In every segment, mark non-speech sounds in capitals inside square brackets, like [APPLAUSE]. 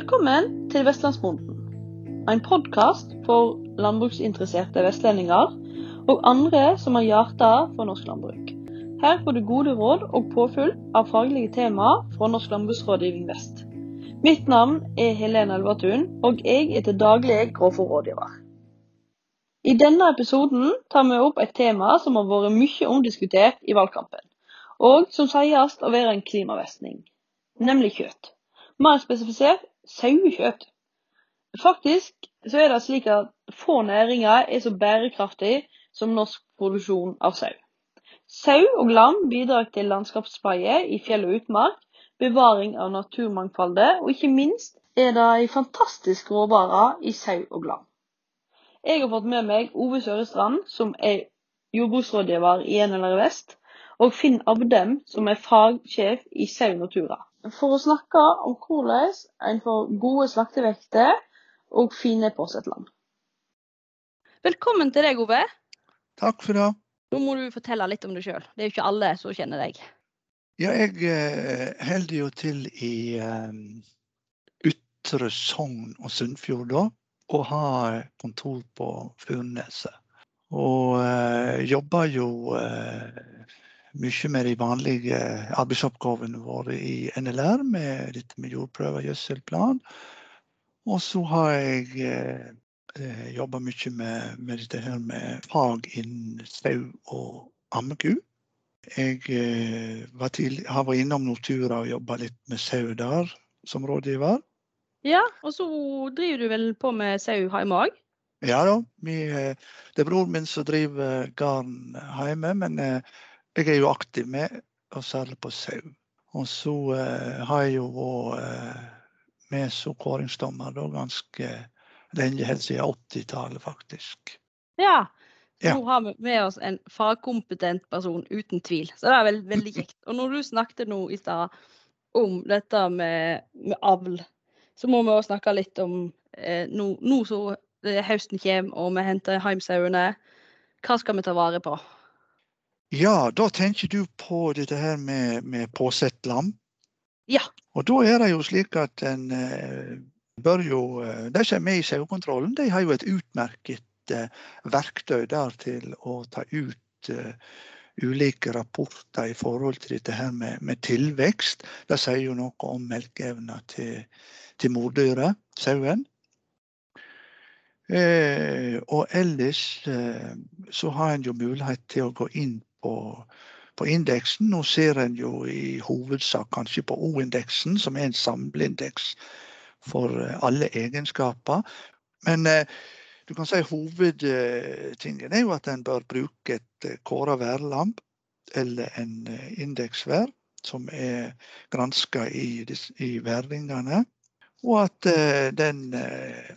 Velkommen til Vestlandsbonden. En podkast for landbruksinteresserte vestlendinger og andre som har hjerte for norsk landbruk. Her får du gode råd og påfyll av faglige temaer fra Norsk landbruksrådgivning Vest. Mitt navn er Helene Elvatun, og jeg er til daglig grovfòrrådgiver. I denne episoden tar vi opp et tema som har vært mye omdiskutert i valgkampen, og som sies å være en klimavestning, nemlig kjøtt. Mer spesifisert sauekjøtt. Faktisk så er det slik at få næringer er så bærekraftig som norsk produksjon av sau. Sau og lam bidrar til landskapspleie i fjell og utmark, bevaring av naturmangfoldet, og ikke minst er det en fantastisk råvare i sau og lam. Jeg har fått med meg Ove Sørestrand, som er jordbruksrådgiver i NLR Vest, og Finn Abdem, som er fagsjef i Sau Natura, for å snakke om hvordan en får gode slaktevekter og fine påsetland. Velkommen til deg, Ove. Takk for det. Nå må du fortelle litt om deg sjøl. Det er jo ikke alle som kjenner deg. Ja, jeg eh, holder jo til i eh, Ytre Sogn og Sunnfjord da, og har kontor på Furneset. Og eh, jobber jo eh, mye med de vanlige arbeidsoppgavene våre i NLR, med dette med jordprøver, gjødselplan. Og så har jeg eh, eh jobba mye med, med, dette her med fag innen sau og ammeku. Jeg eh, var til, har vært innom Nortura og jobba litt med sau der som rådgiver. Ja, og så driver du vel på med sau hjemme òg? Ja da. Vi, eh, det er broren min som driver garn hjemme, men eh, jeg er jo aktiv med, og særlig på sau. Og så eh, har jeg jo vært med som kåringsdommer da ganske lenge, helt siden 80-tallet faktisk. Ja, ja. Nå har vi med oss en fagkompetent person, uten tvil. Så det er veldig, veldig kjekt. Og når du snakket nå i stad om dette med, med, avl, så må vi også snakke litt om eh, nå, nå så høsten kommer og vi henter hjem sauene. Hva skal vi ta vare på? Ja, da tenker du på dette her med, med påsett lam. Ja. Og da er det jo slik at en eh, bør jo eh, De som er med i sauekontrollen, de har jo et utmerket eh, verktøy der til å ta ut ulike rapporter i forhold til dette her med, med tilvekst. Det sier jo noe om melkeevna til, til mordyret, sauen. Eh, og ellers så har en jo mulighet til å gå inn på på indeksen. Nå ser en jo i hovedsak kanskje på O-indeksen, som er en samleindeks for eh, alle egenskaper. Men eh, du kan si hovedtingen er jo at en bør bruke et eh, kåra værlamp eller en indeksvær som er granska i, i værringene. Og at den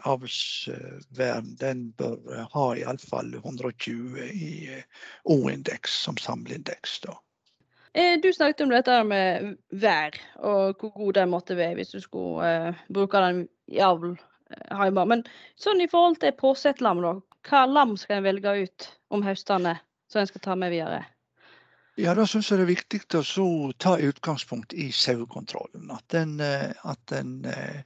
avlsværen den bør ha iallfall 120 i O-indeks som samleindeks. Eh, du snakket om dette med vær, og hvor god den måtte være hvis du skulle bruke den i avl. Men sånn i forhold til påsettlam. Hva lam skal en velge ut om høstene som en skal ta med videre? Ja, Da syns jeg det er viktig å ta utgangspunkt i sauekontrollen. At den, eh, at den eh,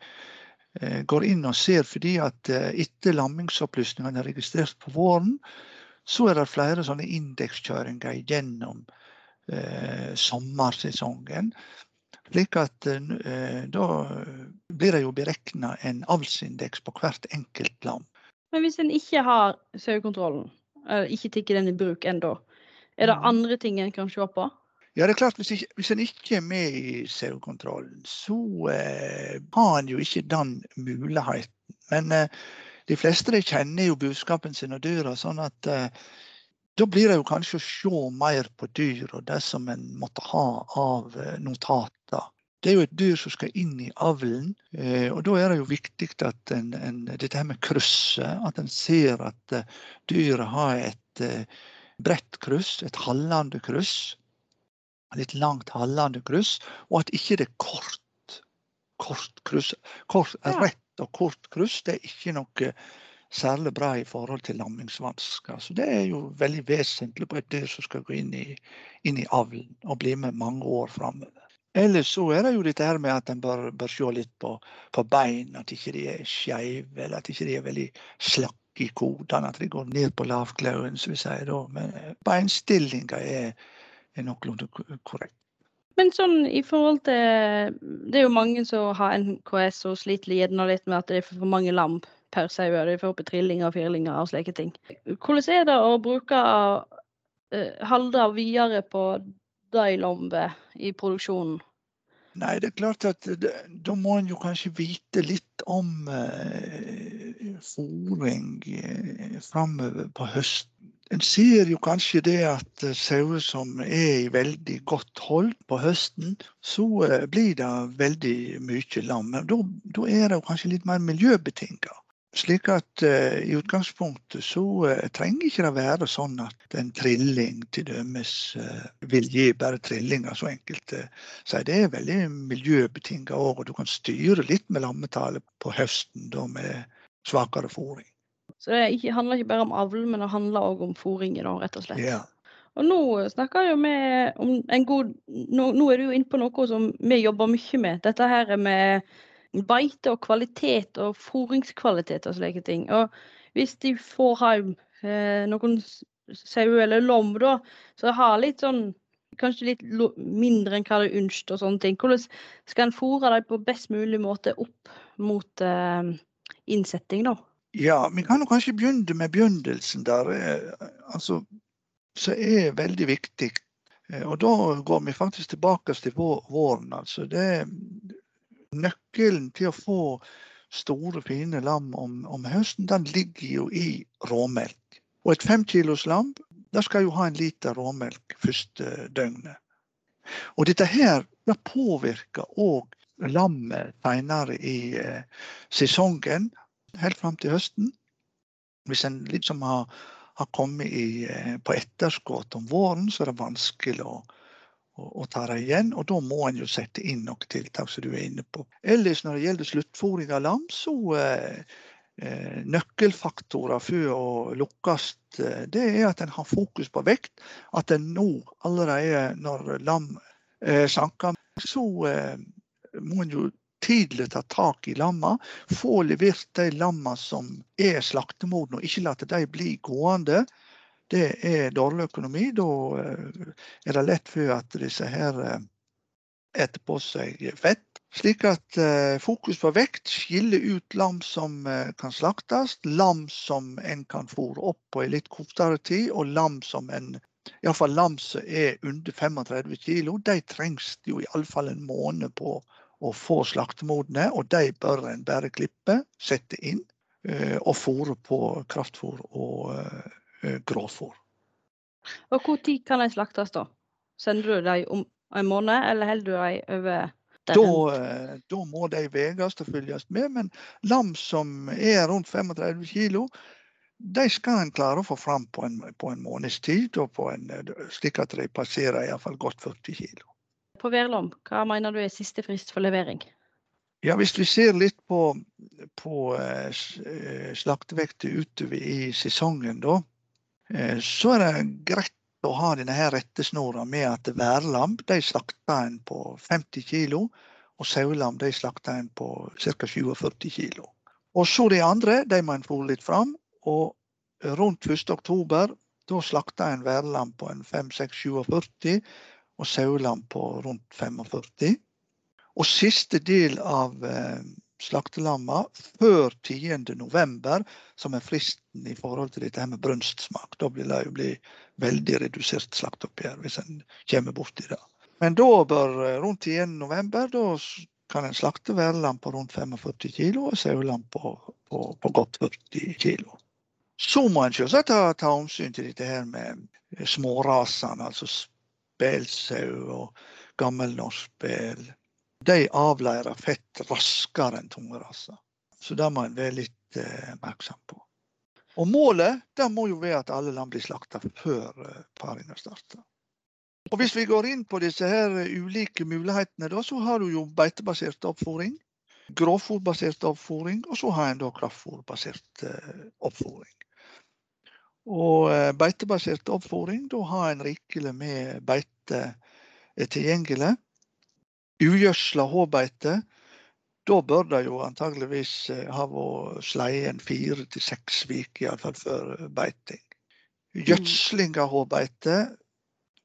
eh, går inn og ser, fordi at etter lammingsopplysningene er registrert på våren, så er det flere sånne indekskjøringer gjennom eh, sommersesongen. Slik at eh, da blir det jo beregna en avlsindeks på hvert enkelt lam. Men hvis en ikke har sauekontrollen, ikke tar den i bruk ennå, er det mm. andre ting en kan se på? Ja, det er klart Hvis, ikke, hvis en ikke er med i sauekontrollen, så eh, har en jo ikke den muligheten. Men eh, de fleste de kjenner jo budskapen sin og dyra, sånn at eh, da blir det jo kanskje å se mer på dyr og det som en måtte ha av eh, notater. Det er jo et dyr som skal inn i avlen, eh, og da er det jo viktig at en, en, dette her med krysset, at en ser at eh, dyret har et bredt kryss, et hallende kryss. Litt langt hallende kryss, og at ikke det er kort, kort kryss. Kort, rett og kort kryss det er ikke noe særlig bra i forhold til lammingsvansker. Så det er jo veldig vesentlig på et dyr som skal gå inn i, inn i avlen og bli med mange år framover. Ellers så er det jo dette her med at en bør, bør se litt på, på bein, at ikke de er skeive, eller at ikke de er veldig slakke i kodene, at de går ned på lavklauren, som vi sier da. Men beinstillinga er, er noenlunde korrekt. Men sånn i forhold til Det er jo mange som har NKS og sliter gjerne litt med at det er for mange lam per sau. De får opp trillinger og firlinger og slike ting. Hvordan er det å bruke halda halde videre på de lammet i produksjonen? Nei, det er klart at da må en jo kanskje vite litt om eh, fôring eh, framover på høsten. En ser jo kanskje det at sauer som er i veldig godt hold på høsten, så eh, blir det veldig mye lam. Men da er det kanskje litt mer miljøbetinga. Slik at uh, i utgangspunktet så uh, trenger ikke det være sånn at en trilling dømes uh, vil gi bare trillinger, så enkelt sier. Det er veldig miljøbetinga òg, og du kan styre litt med lammetallet på høsten da med svakere fôring. Så det ikke, handler ikke bare om avl, men det handler òg om fôringen, rett og slett? Ja. Og nå snakker vi om en god nå, nå er du jo inne på noe som vi jobber mye med. Dette her med beite og kvalitet og fôringskvalitet og slike ting. Og hvis de får hjem eh, noen sauer eller lom, da, så har litt sånn Kanskje litt mindre enn hva de ønsket og sånne ting. Hvordan skal en fôre dem på best mulig måte opp mot eh, innsetting, da? Ja, vi kan jo kanskje begynne med begynnelsen der. Eh, altså, som er veldig viktig. Eh, og da går vi faktisk tilbake til våren. Altså det, nøkkelen til å få store, fine lam om, om høsten, den ligger jo i råmelk. Og et femkilos lam det skal jo ha en liter råmelk første døgnet. Og dette her det påvirker òg lammet senere i eh, sesongen, helt fram til høsten. Hvis en liksom har, har kommet i, eh, på etterskudd om våren, så er det vanskelig å, og, ta det igjen. Og da må en jo sette inn noen tiltak som du er inne på. Ellers når det gjelder sluttfòring av lam, så eh, eh, nøkkelfaktorer for å lukkes, eh, det er at en har fokus på vekt. At en nå allerede når lam eh, sanker, så eh, må en jo tidlig ta tak i lamma. Få levert de lamma som er slaktemodne, og ikke la de bli gående det er dårlig økonomi. Da eh, er det lett for at disse her etter på seg fett. Slik at eh, fokus på vekt skiller ut lam som kan slaktes, lam som en kan fôre opp på i litt kortere tid, og lam som en Iallfall lam som er under 35 kg, de trengs jo iallfall en måned på å få slaktemodne, og de bør en bare klippe, sette inn og fôre på kraftfôr og Eh, grovfôr. Og Når kan de slaktes da? Sender du dem om en måned, eller holder du dem over da, eh, da, må de veies og følges med, men lam som er rundt 35 kg, de skal en klare å få fram på en, på en måneds tid, og en, slik at de passerer iallfall godt 40 kg. På Verlom, hva mener du er siste frist for levering? Ja, Hvis vi ser litt på, på eh, slaktevekter utover i sesongen, da, Eh, så er det greit å ha denne her rettesnora med at værlam de slakter en på 50 kg, og sauelam de slakter en på ca. 47 kg. Og så de andre, de må en fôre litt fram. Og rundt 1. oktober da slakter en værlam på en 5-6-47, og sauelam på rundt 45. Og siste del av eh, slaktelamma før 10.11, som er fristen i forhold til dette med brunstsmak. Da vil det jo bli veldig redusert slakteoppgjør hvis en kommer borti det. Men da bør eh, rundt 10.11, da kan en slakte værlam på rundt 45 kg og sauelam på, på, på, godt 40 kg. Så må en selvsagt ta, hensyn til dette her med smårasene, altså spelsau og gammelnorsk spel de avleirer fett raskere enn tunge raser. Så det må en være litt eh, oppmerksom på. Og Målet det må jo være at alle lam blir slakta før eh, paringa starter. Og Hvis vi går inn på disse her ulike mulighetene, da, så har du jo beitebasert oppfòring, grovfòrbasert oppfòring, og så har en da kraftfòrbasert eh, oppfòring. Og eh, beitebasert oppfòring, da har en rikelig med beite tilgjengelig. Ugjødsla hårbeite, da bør det jo antageligvis ha vært sleie en fire til seks uker, iallfall før beiting. Gjødsling av hårbeite,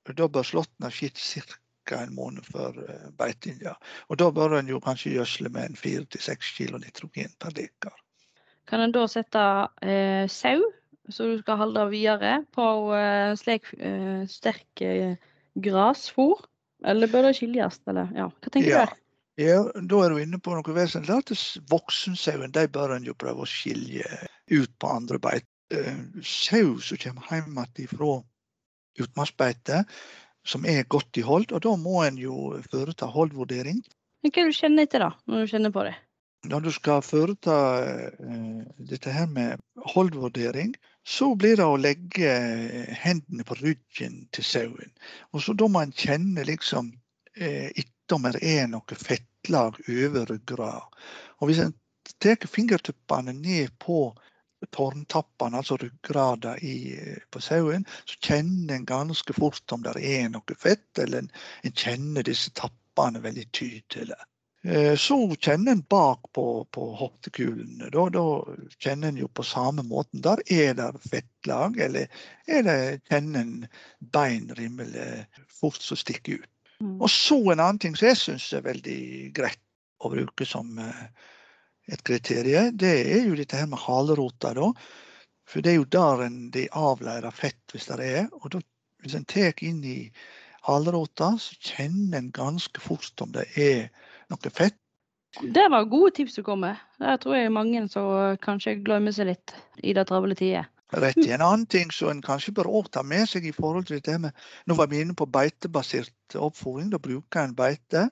da bør slåtten ha skjedd ca. en måned før beitinga. Og da bør en jo kanskje gjødsle med en fire til seks kilo nitrogen per dekar. Kan en da sette eh, sau, så du skal holde videre, på eh, slik eh, sterk eh, grasfôr? Eller bør det skilles, eller ja, hva tenker Ja. du? Ja, da er du inne på noe vesentlig. At voksensauen de bør en jo prøve å skilje ut på andre beite. Eh, Sau som kommer hjem igjen fra utmarksbeite, som er godt i hold, og da må en jo foreta holdvurdering. Hva er det du kjenner etter, da, når du kjenner på det? Når du skal foreta eh, dette her med holdvurdering, så blir det å legge hendene på ryggen til sauen. Og så da må en kjenne liksom eh, etter om det er noe fettlag over ryggrada. Og hvis en tar fingertuppene ned på tårntappene, altså ryggrada i, på sauen, så kjenner en ganske fort om det er noe fett, eller en, en kjenner disse tappene veldig tydelig. Eh, Så kjenner en bak på, på hoftekulene. Da, da kjenner en jo på samme måten. Der er det fettlag, eller er det, kjenner en bein rimelig fort som stikker ut. Og så en annen ting som jeg syns er veldig greit å bruke som eh, et kriterium, det er jo dette her med halerota. da. For det er jo der en, de avleirer fett, hvis det er. Og da, hvis en tar inn i halerota, så kjenner en ganske fort om det er noe fett. Det var gode tips du kom med. Der tror jeg mange som kanskje glemmer seg litt i det travle tider. Rett i. En annen ting som en kanskje bør ta med seg i forhold til dette med Nå var vi inne på beitebasert oppfòring. Da bruker en beite.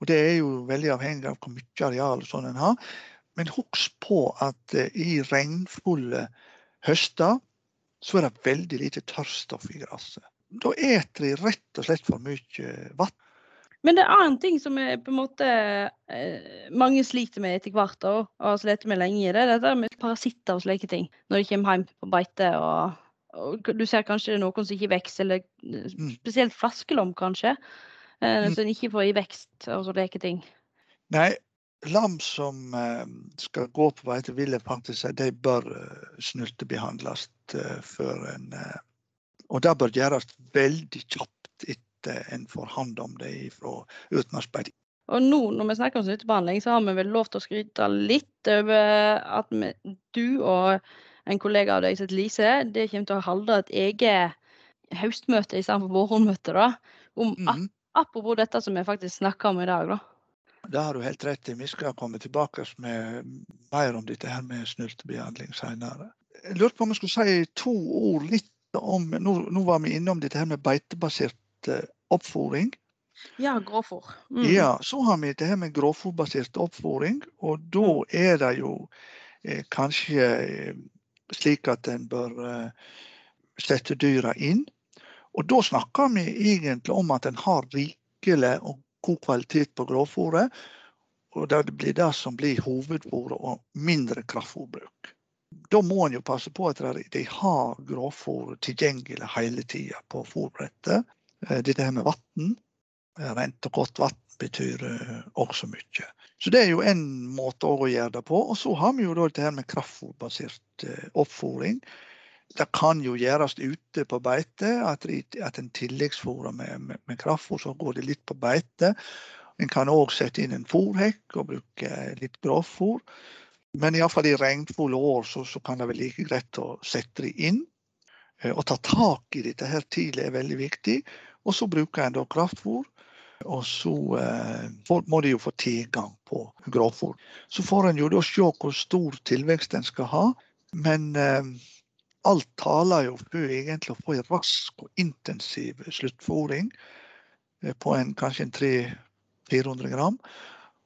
Og det er jo veldig avhengig av hvor mye areal og sånn en har. Men husk på at eh, i regnfulle høster så er det veldig lite tørrstoff i gresset. Da eter de rett og slett for mye vann. Men det er en ting som er på en måte eh, mange sliter med etter hvert, og har slitt med lenge. Det er dette med parasitter og slike ting når de kommer hjem på beite. og, og Du ser kanskje det er noen som ikke vokser, eller Mm. spesielt flaskelom kanskje. Eh, en Som ikke får i vekst og slike ting. Nei, lam som eh, skal gå på beite, vil jeg faktisk si de bør snultebehandles eh, før en Og det bør gjøres veldig kjapt etter en får hånd om det fra utmarksbeite. Og nå når vi snakker om snyttebehandling, så har vi vel lov til å skryte litt over at vi, du og en kollega av deg som heter Lise, det kommer til å holde et eget høstmøte istedenfor vårmøte, da. Om ap Mhm. apropos dette som vi faktisk snakker om i dag, da. Det har du helt rett i. Vi skal komme tilbake med mer om dette her med snyltebehandling senere. Jeg lurte på om jeg skulle si to ord litt om Nå, nå var vi innom dette her med beitebasert eh, oppfôring. Ja, grovfôr. Mm. Ja, så har vi det her med grovfôrbasert oppfôring. Og da er det jo eh, kanskje eh, slik at en bør eh, sette dyra inn. Og da snakker vi egentlig om at en har rikelig og god kvalitet på grovfôret. Og det blir det som blir hovedfòret, og mindre kraftfòrbruk. Da må en jo passe på at de har grovfôr tilgjengelig hele tida på fôrbrettet. Eh, Dette her med vann, rent og godt vann, betyr eh, også mye. Så det er jo en måte å gjøre det på. Og så har vi jo dette her med kraftfôrbasert oppfòring. Det kan jo gjøres ute på beite, at, en tilleggsfòrer med, med, med kraftfôr, så går det litt på beite. En kan òg sette inn en fôrhekk og bruke litt grovfòr. Men iallfall i regnfulle år så, så kan det være like greit å sette det inn. Eh, Å ta tak i dette her tidlig er veldig viktig. Og så bruker en da kraftfôr. Og så eh, må de jo få tilgang på grovfôr. Så får en jo da se hvor stor tilvekst en skal ha. Men eh, alt taler jo for egentlig å få en rask og intensiv sluttfòring eh, på en, kanskje en 300-400 gram.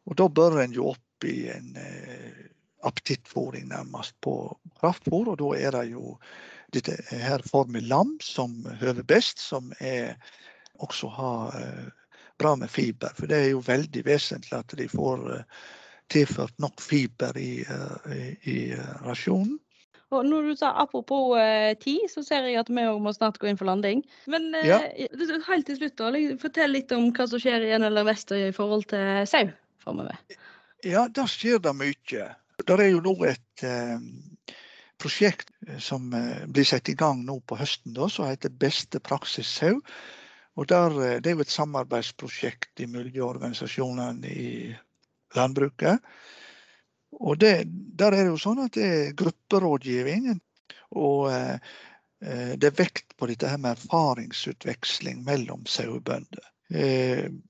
Og da bør en jo opp i en eh, appetittfòring nærmest på kraftfôr, og da er det jo dette her Formel Lam som høver best, som er også har eh, bra med fiber. For det er jo veldig vesentlig at de får eh, tilført nok fiber i, eh, i, i rasjonen. Og når du sa apropos eh, tid, så ser jeg at vi òg må snart gå inn for landing. Men eh, Ja. helt til slutt, da, fortell litt om hva som skjer i NLR Vestøy i forhold til sau framover. Ja, der skjer det mye. Det er jo nå et eh, prosjekt eh, som eh, blir satt i gang nå på høsten, da, som heter Beste praksis sau. Eh, Det er jo et samarbeidsprosjekt i miljøorganisasjonene i landbruket. Og det, Der er det jo sånn at det er grupperådgivning, og det er vekt på dette her med erfaringsutveksling mellom sauebønder.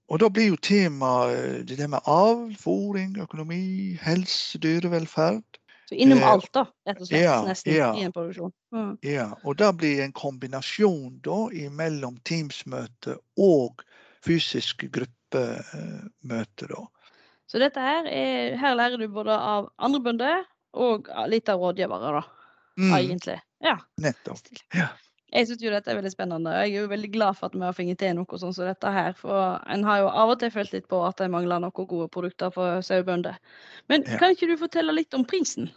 Og da blir jo tema eh, det med avl, fôring, økonomi, helse, dyrevelferd. Så innom Eh, alt, da, rett og slett. ja, nesten ja. i en produksjon. Mm. Ja, og det blir en kombinasjon da mellom Teams-møte og fysisk gruppemøte, da. Så dette her er Her lærer du både av andre bønder og litt av rådgivere, da, Mm, egentlig. Ja. nettopp. Ja. Jeg syns jo dette er veldig spennende. og Jeg er jo veldig glad for at vi har fått til noe sånn som dette her. For en har jo av og til følt litt på at det mangler noen gode produkter for sauebønder. Men Ja. kan ikke du fortelle litt om prisen?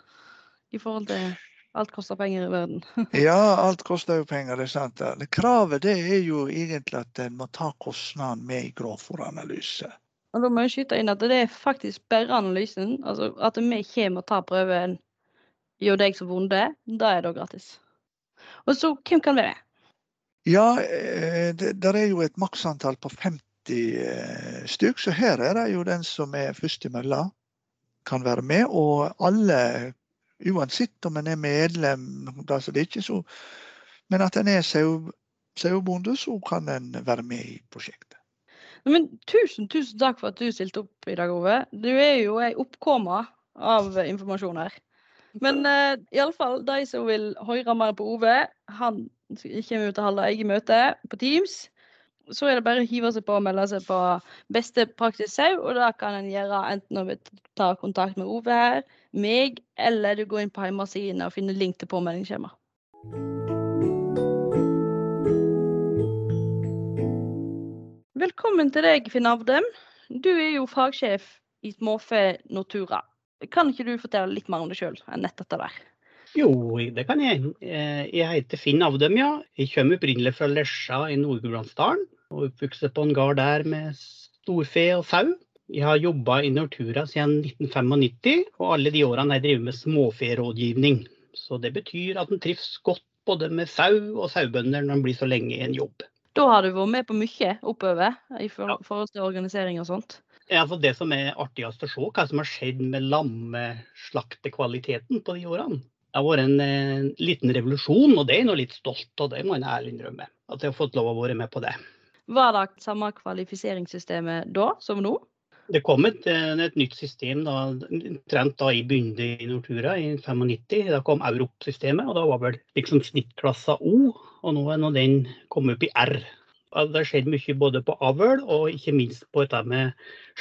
I forhold til alt koster penger i verden. [LAUGHS] ja, alt koster jo penger, det er sant. det. Kravet det er jo egentlig at en må ta kostnaden med i grovfòranalyse. Og da må jeg skyte inn at det er faktisk bare analysen. Altså at vi kommer og tar prøven gjør deg som bonde, da er det gratis. Og så, hvem kan være med? Ja, eh, det der er jo et maksantall på 50 eh, stykk, så her er det jo den som er først i mølla, kan være med. Og alle, uansett om en er medlem, altså det er ikke så Men at en er sau- sauebonde, så kan en være med i prosjektet. Men tusen, tusen takk for at du stilte opp i dag, Ove. Du er jo ei oppkomme av informasjon her. Men uh, iallfall de som vil høre mer på Ove, han kommer jo til å holde eget møte på Teams. Så er det bare å hive seg på og melde seg på Beste praksis sau, og det kan en gjøre enten når vi tar kontakt med Ove her, meg, eller du går inn på hjemmesiden og finner link til påmeldingsskjema. Velkommen til deg, Finn Avdem. Du er jo fagsjef i Småfe Nortura. Kan ikke du fortelle litt mer om deg sjøl enn nett dette der? Jo, det kan jeg. Eh, Jeg heter Finn Avdem, ja. Jeg kommer opprinnelig fra Lesja i Nord-Gudbrandsdalen. Og oppvokst på en gard der med storfe og sau. Jeg har jobba i Nortura siden 1995, og alle de årene har jeg drevet med småferådgivning. Så det betyr at en trives godt både med sau og sauebønder når en blir så lenge i en jobb. Da har du vært med på mye oppover i forhold til organisering og sånt. For Det som er artigst å se, hva som har skjedd med lammeslaktekvaliteten på de årene. Det har vært en en liten revolusjon, og det er jeg nå litt stolt av. Det må jeg ærlig innrømme. At jeg har fått lov å være med på det. Var det samme kvalifiseringssystemet da som nå? Det kom et, eh, et nytt system da, trent da i begynte i Nortura i 95. Da kom Europ-systemet, og da var vel liksom snittklassa O. Og nå er nå den kommet opp i R. Det skjer mye både på avl og ikke minst på dette med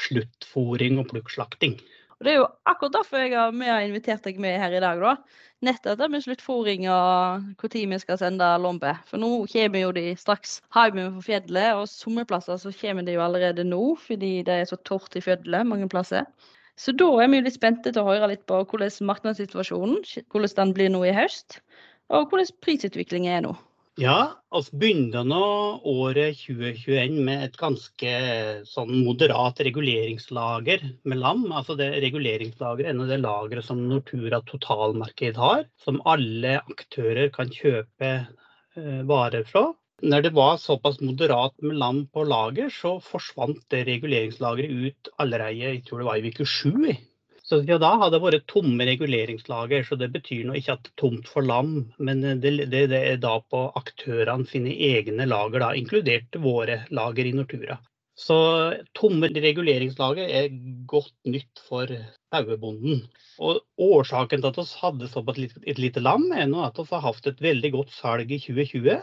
sluttfòring og plukkslakting. Det er jo akkurat derfor jeg har, vi har invitert deg med her i dag. da. Nettopp det med sluttfòring og når vi skal sende lombe. For nå kommer jo de straks hjemme fra fjellet, og sommerplasser så kommer de jo allerede nå fordi det er så tørt i fjellet mange plasser. Så da er vi jo litt spente til å høre litt på hvordan markedssituasjonen hvordan den blir nå i høst, og hvordan prisutviklingen er nå. Ja, vi begynner nå året 2021 med et ganske sånn moderat reguleringslager med lam. Altså det reguleringslageret er det lageret som Nortura totalmarked har, som alle aktører kan kjøpe eh, varer fra. Når det var såpass moderat med lam på lager, så forsvant det reguleringslageret ut allerede jeg tror det var i uke sju. Så da har det vært tomme reguleringslager, så det betyr nå ikke at det er tomt for lam, men det, det, det er da på aktørene sine egne lager, da, inkludert våre lager i Nortura. Så tomme reguleringslager er godt nytt for sauebonden. Og årsaken til at vi hadde såpass et lite lam, er nå at vi har hatt et veldig godt salg i 2020.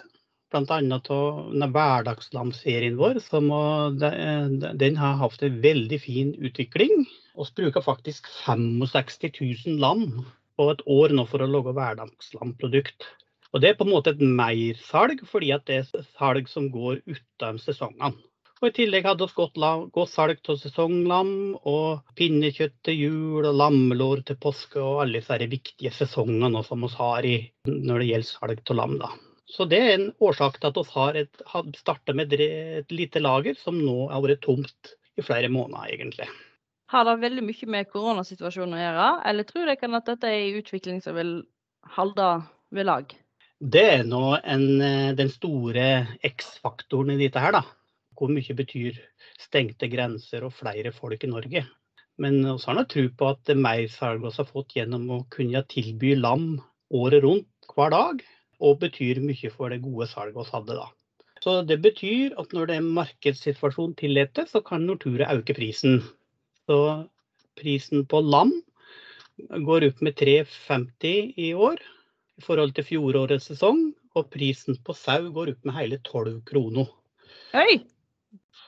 Bl.a. av hverdagslamserien vår, som den har hatt en veldig fin utvikling. Vi bruker faktisk 65 000 lam på et år nå for å lage hverdagslamprodukt. Og Det er på en måte et mersalg, fordi det er salg som går utenom sesongene. Og I tillegg hadde vi godt, godt salg av sesonglam og pinnekjøtt til jul og lammelår til påske og alle disse viktige sesongene som vi har i, når det gjelder salg av lam. da. Så Det er en årsak til at vi har, et, har startet med et lite lager som nå har vært tomt i flere måneder, egentlig. Har det veldig mye med koronasituasjonen å gjøre, eller tror dere at dette er en utvikling som vil holde ved lag? Det er nå en, eh, den store X-faktoren i dette her, da. Hvor mye betyr stengte grenser og flere folk i Norge. Men vi har nok tro på at mersalg vi har fått gjennom å kunne tilby lam året rundt hver dag, og betyr mye for det gode salget vi hadde da. Så Det betyr at når det er markedssituasjon tillater, så kan Nortura øke prisen. Så prisen på lam går opp med 3,50 i år i forhold til fjorårets sesong. Og prisen på sau går opp med hele 12 kroner. Hei!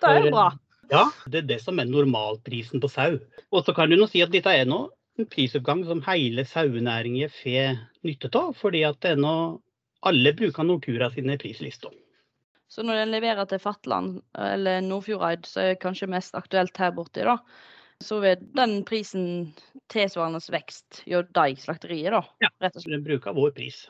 Det er jo bra. Ja, det er det som er normalprisen på sau. Og så kan du nå si at dette er nå en prisoppgang som hele sauenæringen får nytte av, fordi at det er nå alle bruker Nortura sine prislister. Så når en leverer til Fatland eller Nordfjordeid, så er kanskje mest aktuelt her borte, da, så vil den prisen tilsvarende vekst gjøre deg slakteriet, da? Ja, rett og slett. Den bruker vår pris.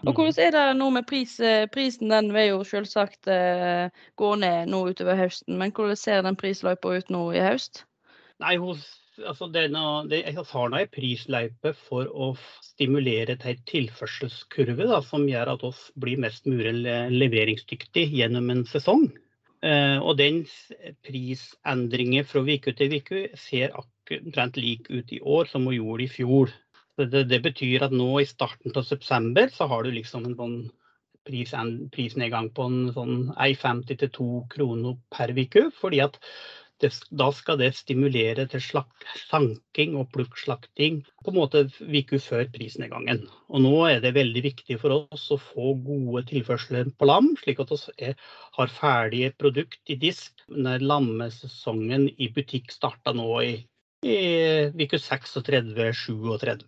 Og Hvordan er det nå med pris? Eh, prisen den vil jo selvsagt eh, gå ned nå utover høsten, men hvordan ser den prisløypa ut nå i høst? Nei, hos, altså denne, det, nå en prisløype for å stimulere til en tilførselskurve da, som gjør at oss blir mest mulig leveringsdyktig gjennom en sesong. Eh, og den prisendringen fra uke til uke ser omtrent lik ut i år som hun gjorde i fjor. Det, det, betyr at nå i starten av september så har du liksom en sånn pris, prisnedgang på en sånn 1,50 til 2 kroner per uke. Fordi at det, da skal det stimulere til slakt, sanking og plukkslakting på en måte uke før prisnedgangen. Og nå er det veldig viktig for oss å få gode tilførsler på lam, slik at vi har ferdige produkt i disk når lammesesongen i butikk starter nå i, i uke 36-37.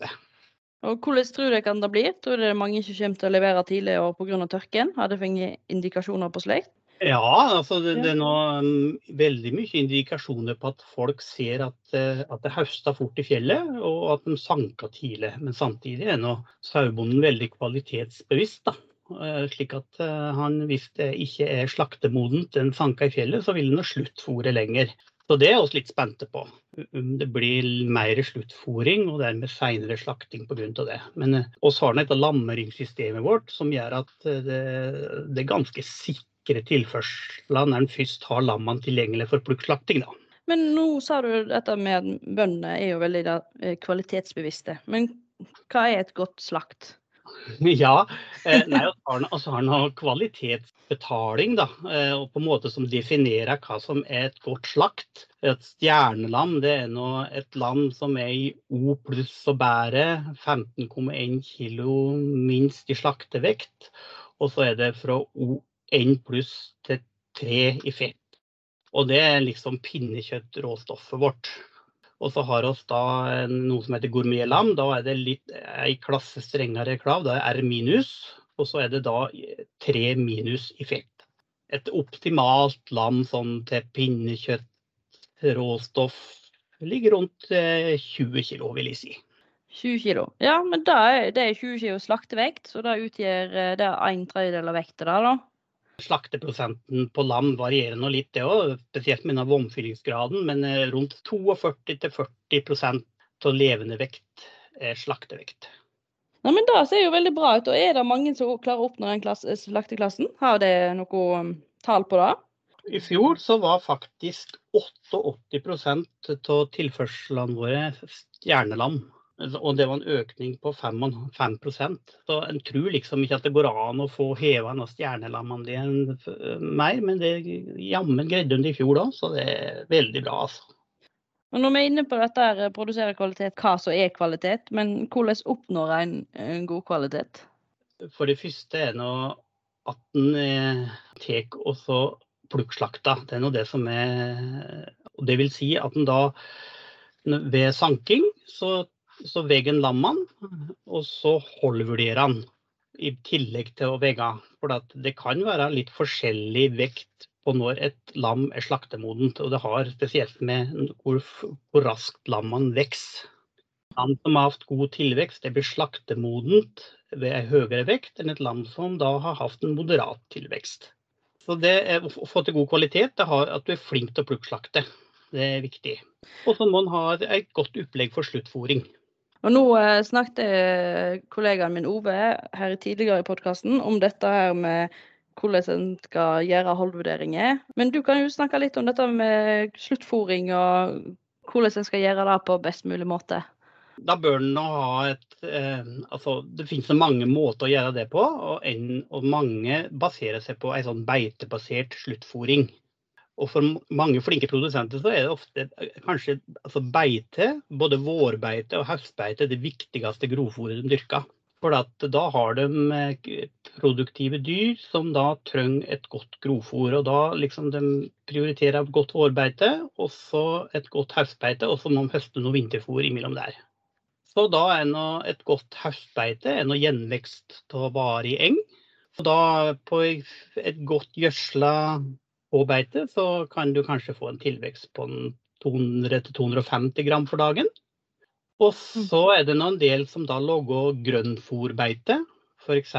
Og Hvordan tror dere det blir? Tror dere mange ikke kommer til å levere tidligere pga. tørken? Har dere fått indikasjoner på slikt? Ja, altså det, det er nå um, veldig mye indikasjoner på at folk ser at, uh, at det høster fort i fjellet, og at de sanker tidlig. Men samtidig er nå sauebonden veldig kvalitetsbevisst. da. Uh, slik at uh, han, hvis det ikke er slaktemodent, den sanka i fjellet, så vil han sluttfòre lenger. Så det er vi litt spente på. Det blir mer sluttfòring og dermed seinere slakting pga. det. Men vi har dette lammeringssystemet vårt som gjør at det, det er ganske sikkert sikre tilførsler når en først har lammene tilgjengelig for plukkslakting. Men nå sa du dette med at bøndene er jo veldig da, eh, kvalitetsbevisste. Men hva er et godt slakt? [LAUGHS] Ja, eh, nei, altså har noe kvalitetsbetaling, da. Eh, og på en måte som definerer hva som er et godt slakt. Et stjernelam det er nå et lam som er i O pluss og bærer 15,1 kg minst i slaktevekt. Og så er det fra O N pluss til 3 i fett. Og det er liksom pinnekjøttråstoffet vårt. Og så har vi da noe som heter gourmetlam. Da er det litt ei klasse strengere krav. Da er R minus. Og så er det da 3 minus i fett. Et optimalt lam sånn til pinnekjøtt, råstoff, ligger rundt 20 eh, kg, vil jeg si. 20 kilo. Ja, men det er, det er 20 kg slaktevekt, så det utgjør eh, det en tredjedel av vekta der, da? Slakteprosenten på lam varierer nå litt, det òg, spesielt med vomfyllingsgraden. Men eh, rundt 42-40 av levende vekt er slaktevekt. Ja, men Det ser jo veldig bra ut. og Er det mange som klarer å oppnå den slakteklassen? Har det noe um, tall på det? I fjor så var faktisk 88% av tilførslene våre stjernelam. Og det var en økning på 5, 5 Så en tror liksom ikke at det går an å få heva stjernelammene stjernelamandelen mer, men det jammen greide hun det i fjor da, så det er veldig bra. altså. Og når vi er inne på dette her, produsere kvalitet, hva som er kvalitet, men hvordan oppnår en, en god kvalitet? For det første er nå at en tar og så plukkslakta. Det er nå det som er og Det vil si at en da ved sanking så så veggen lammer lammene, og så holdvurderer han i tillegg til å vegge. For det kan være litt forskjellig vekt på når et lam er slaktemodent. Og det har spesielt med hvor, hvor raskt lammene vokser. Lam som har hatt god tilvekst, det blir slaktemodent ved en høyere vekt enn et lam som da har hatt en moderat tilvekst. Så det er, Å få til god kvalitet det har at du er flink til å plukkslakte. Det er viktig. Og så må man ha et godt opplegg for sluttfòring. Og Nå eh, snakket kollegaen min Ove her tidligere i podkasten om dette her med hvordan en skal gjøre holdvurderinger. Men du kan jo snakke litt om dette med sluttfòring og hvordan en skal gjøre det på best mulig måte. Da bør en ha et eh, altså Det finnes så mange måter å gjøre det på, og, en, og mange baserer seg på en sånn beitebasert sluttfòring. Og for mange flinke produsenter så er det ofte kanskje altså beite, både vårbeite og høstbeite, det viktigste grovfòret de dyrker. For da har de eh, produktive dyr som da trenger et godt grovfòr. Og da liksom de prioriterer godt vårbeite, og så et godt høstbeite, og så må de høste noe vinterfòr imellom der. Så da er noe, et godt høstbeite er noe gjenvekst av varig eng. Og da på et godt gjødsla beite så kan du kanskje få en tilvekst på 200-250 gram for dagen. Og så mm. er det noen del som da lager grønnfòrbeite, f.eks.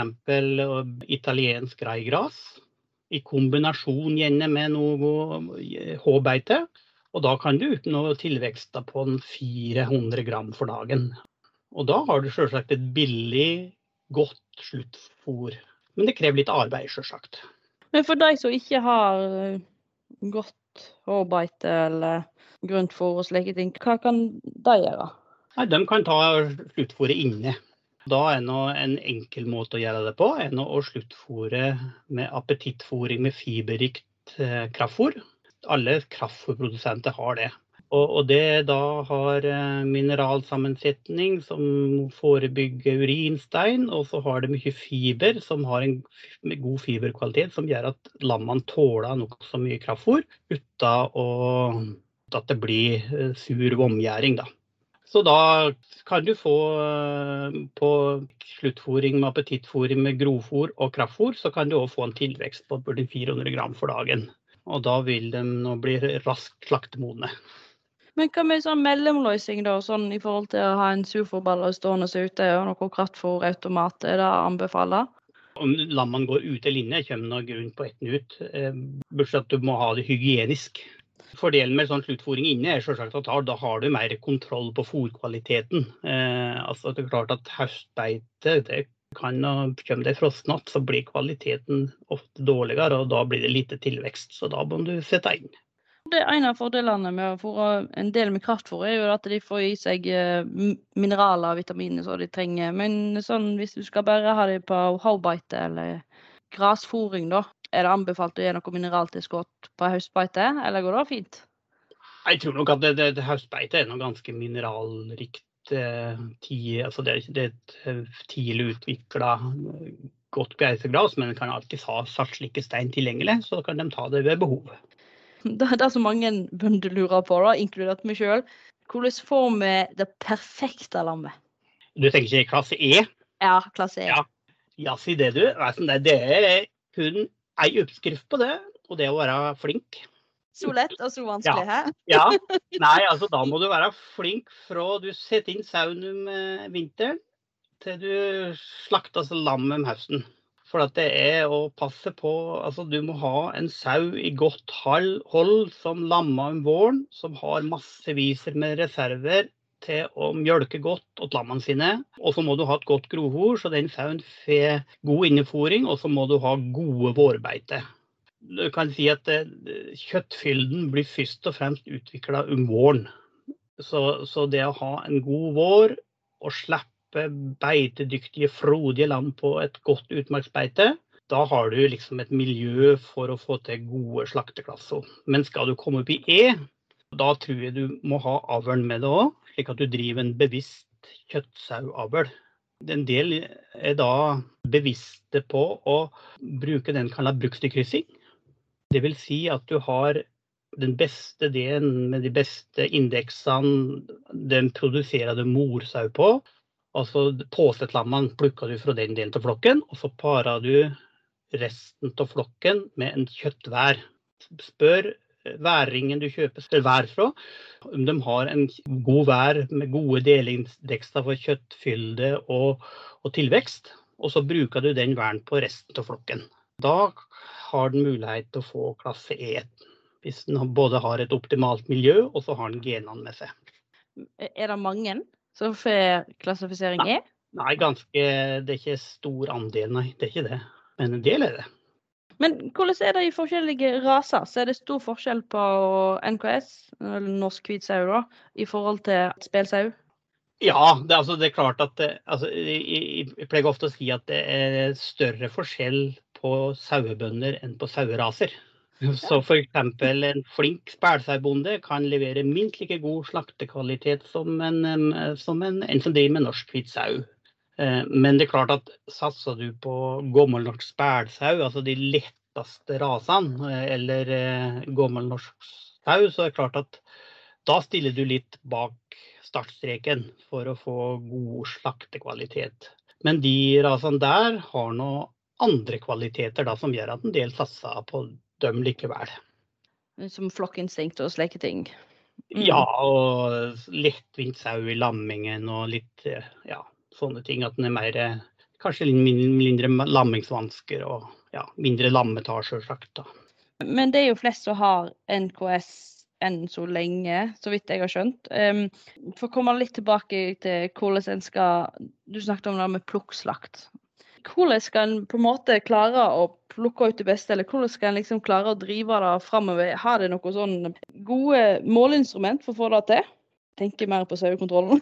italiensk raigras. I kombinasjon gjerne med noe H-beite. Og da kan du oppnå tilvekster på 400 gram for dagen. Og da har du selvsagt et billig, godt sluttfôr. Men det krever litt arbeid, selvsagt. Men for de som ikke har eh, godt hårbeite eller grøntfôr og slike ting, hva kan de gjøre? Nei, De kan ta sluttfôret inne. Da er en enkel måte å gjøre det på er å sluttfôre med appetittfôring med fiberrikt eh, kraftfôr alle kraftfôrprodusenter har det. Og, og det da har eh, mineralsammensetning som forebygger urinstein, og så har det mye fiber som har en god fiberkvalitet som gjør at lammene tåler nokså mye kraftfôr uten at det blir eh, sur omgjæring. Da. Så da kan du få eh, på sluttfòring med appetittfòring med grovfòr og kraftfòr, så kan du òg få en tilvekst på 400 gram for dagen. Og da vil de nå bli raskt slaktemodne. Men hva med sånn mellomløsning, da, sånn i forhold til å ha en surforballer stående ute og noe kraftfòrautomat? Er det å anbefale? Om lammene går ut eller inne, kommer noe grunn på etten ut. Eh, bortsett at du må ha det hygienisk. Fordelen med sånn sluttfòring inne er at da har du mer kontroll på fòrkvaliteten. Eh, altså det er klart at Høstbeite det kan Kommer det frostnatt, så blir kvaliteten ofte dårligere, og da blir det lite tilvekst. Så da må du sette inn. Er En av fordelene med å fôre en del med kraftfôr, er jo at de får i seg eh, mineraler og vitaminer som de trenger. Men sånn, hvis du skal bare ha dem på havbeite eller grasfòring, da, er det anbefalt å gi noe mineraltilskudd på høstbeite, eller går det fint? Jeg tror nok at det, det, det høstbeite er noe ganske mineralrikt Eh, tid, altså det, det, er et eh, tidlig utvikla godt beitegras, men en kan alltid ha slike stein tilgjengelig, så kan de ta det ved behov. [LAUGHS] Det er så mange bønder lurer på, da, inkludert meg sjøl. Hvordan får vi det perfekte lammet? Du tenker ikke klasse E? Ja, klasse E. Ja, ja si det, du. Det er kun ei oppskrift på det, og det å være flink. Så lett og så vanskelig, hæ? Ja. [LAUGHS] Nei, altså da må du være flink fra du setter inn sauen om eh, vinteren til du slakter altså lam om høsten. For at det er å passe på Altså du må ha en sau i godt hold som lammer om våren, som har masseviser med reserver til å mjølke godt åt lammene sine. Og så må du ha et godt grovfôr, så den sauen får god innefòring. Og så må du ha gode vårbeite du kan si at eh, kjøttfylden blir først og fremst utvikla om våren. Så, så, det å ha en god vår og slippe beitedyktige, frodige lam på et godt utmarksbeite, da har du liksom et miljø for å få til gode slakteklasser. Men skal du komme opp i E, da tror jeg du må ha avlen med det òg, slik at du driver en bevisst kjøttsauavl. En del er da bevisste på å bruke den kalla. Det vil si at du har den beste delen med de beste indeksene den produserer morsau på. Altså Påsetlammene plukker du fra den delen av flokken, og så parer du resten av flokken med en kjøttvær. spør væringen du kjøper vær fra, om de har en god vær med gode delingsdekster for kjøttfylde og, og, tilvekst. Og så bruker du den væren på resten av flokken. Da har den mulighet til å få klasse E. Hvis den både har et optimalt miljø og så har den genene med seg. Er det mange som er klassifisering E? Nei, ganske, det er ikke stor andel, nei. Det er ikke det. Men en del er det. Men hvordan er det i forskjellige raser? Så er det stor forskjell på NKS, eller norsk hvit sau, da, i forhold til spelsau? Ja, det, altså, det, er klart at det, altså, jeg, jeg, pleier ofte å si at det er større forskjell på sauebønder enn på saueraser. Så f.eks. en flink spælsaubonde kan levere minst like god slaktekvalitet som en, som en, en som driver med norsk hvit sau. Eh, men det er klart at satser du på gammelnorsk spælsau, altså de letteste rasene, eh, eller eh, gammelnorsk sau, så er det klart at da stiller du litt bak startstreken for å få god slaktekvalitet. Men de rasene der har nå andre kvaliteter da, som gjør at en del satser på dem likevel. Som flokkinstinkt og slike ting? Mm. Ja, og lettvint sau i lammingen og litt ja, sånne ting. At den er mer kanskje mindre lammingsvansker og ja, mindre lammetasjer sjølsagt. Men det er jo flest som har NKS enn så lenge, så vidt jeg har skjønt. Um, for å komme litt tilbake til hvordan en skal Du snakket om det med plukkslakt. Hvordan skal en på en måte klare å plukke ut det beste, eller hvordan skal en liksom klare å drive det framover? Har det noen sånn gode måleinstrument for å få det til? Tenker mer på sauekontrollen.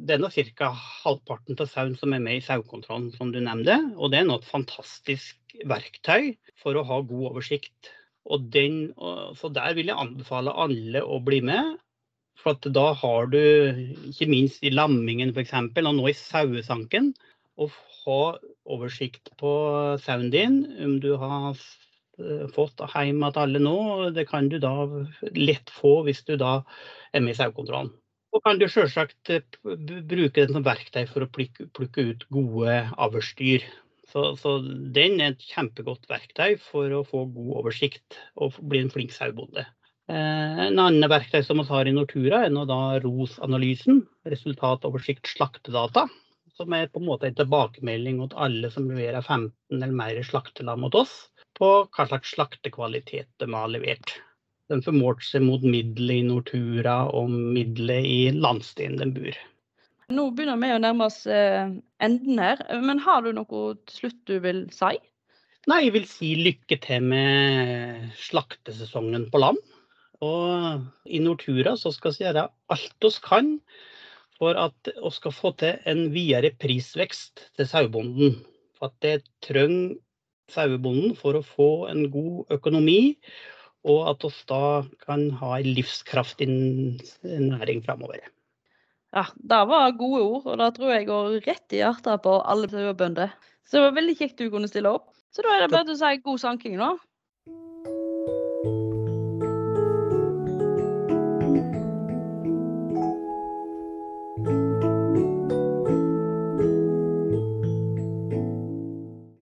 Det er nå ca. halvparten av sauen som er med i sauekontrollen, som du nevnte. Og det er nå et fantastisk verktøy for å ha god oversikt. Og den, så der vil jeg anbefale alle å bli med. For da har du, ikke minst i lammingen f.eks., og nå i sauesanken, å ha oversikt på sauen din. Om du har fått hjem til alle nå, det kan du da lett få hvis du da er med i sauekontrollen. Og kan du selvsagt eh, bruke den som verktøy for å plukke ut gode avlsdyr. Så, så, den er et kjempegodt verktøy for å få god oversikt og bli en flink sauebonde. Eh, en annen verktøy som vi har i Nortura, er nå da ROS-analysen, resultatoversikt slaktedata. Som er på en måte en tilbakemelding mot alle som leverer 15 eller mer slaktelam mot oss, på hva slags slaktekvalitet de har levert. Den målt seg mot middelet i Nortura og middelet i landsdelen de bor. Nå begynner vi å nærme oss eh, enden her, men har du noe til slutt du vil si? Nei, jeg vil si lykke til med slaktesesongen på land. Og i Nortura så skal vi gjøre alt vi kan for at vi skal få til en videre prisvekst til sauebonden. For at det trenger sauebonden for å få en god økonomi og at vi da kan ha en livskraftig næring framover. Ja, det var gode ord, og det tror jeg går rett i hjertet på alle sauebønder. Så det var veldig kjekt du kunne stille opp. Så da er det bare til å si god sanking nå.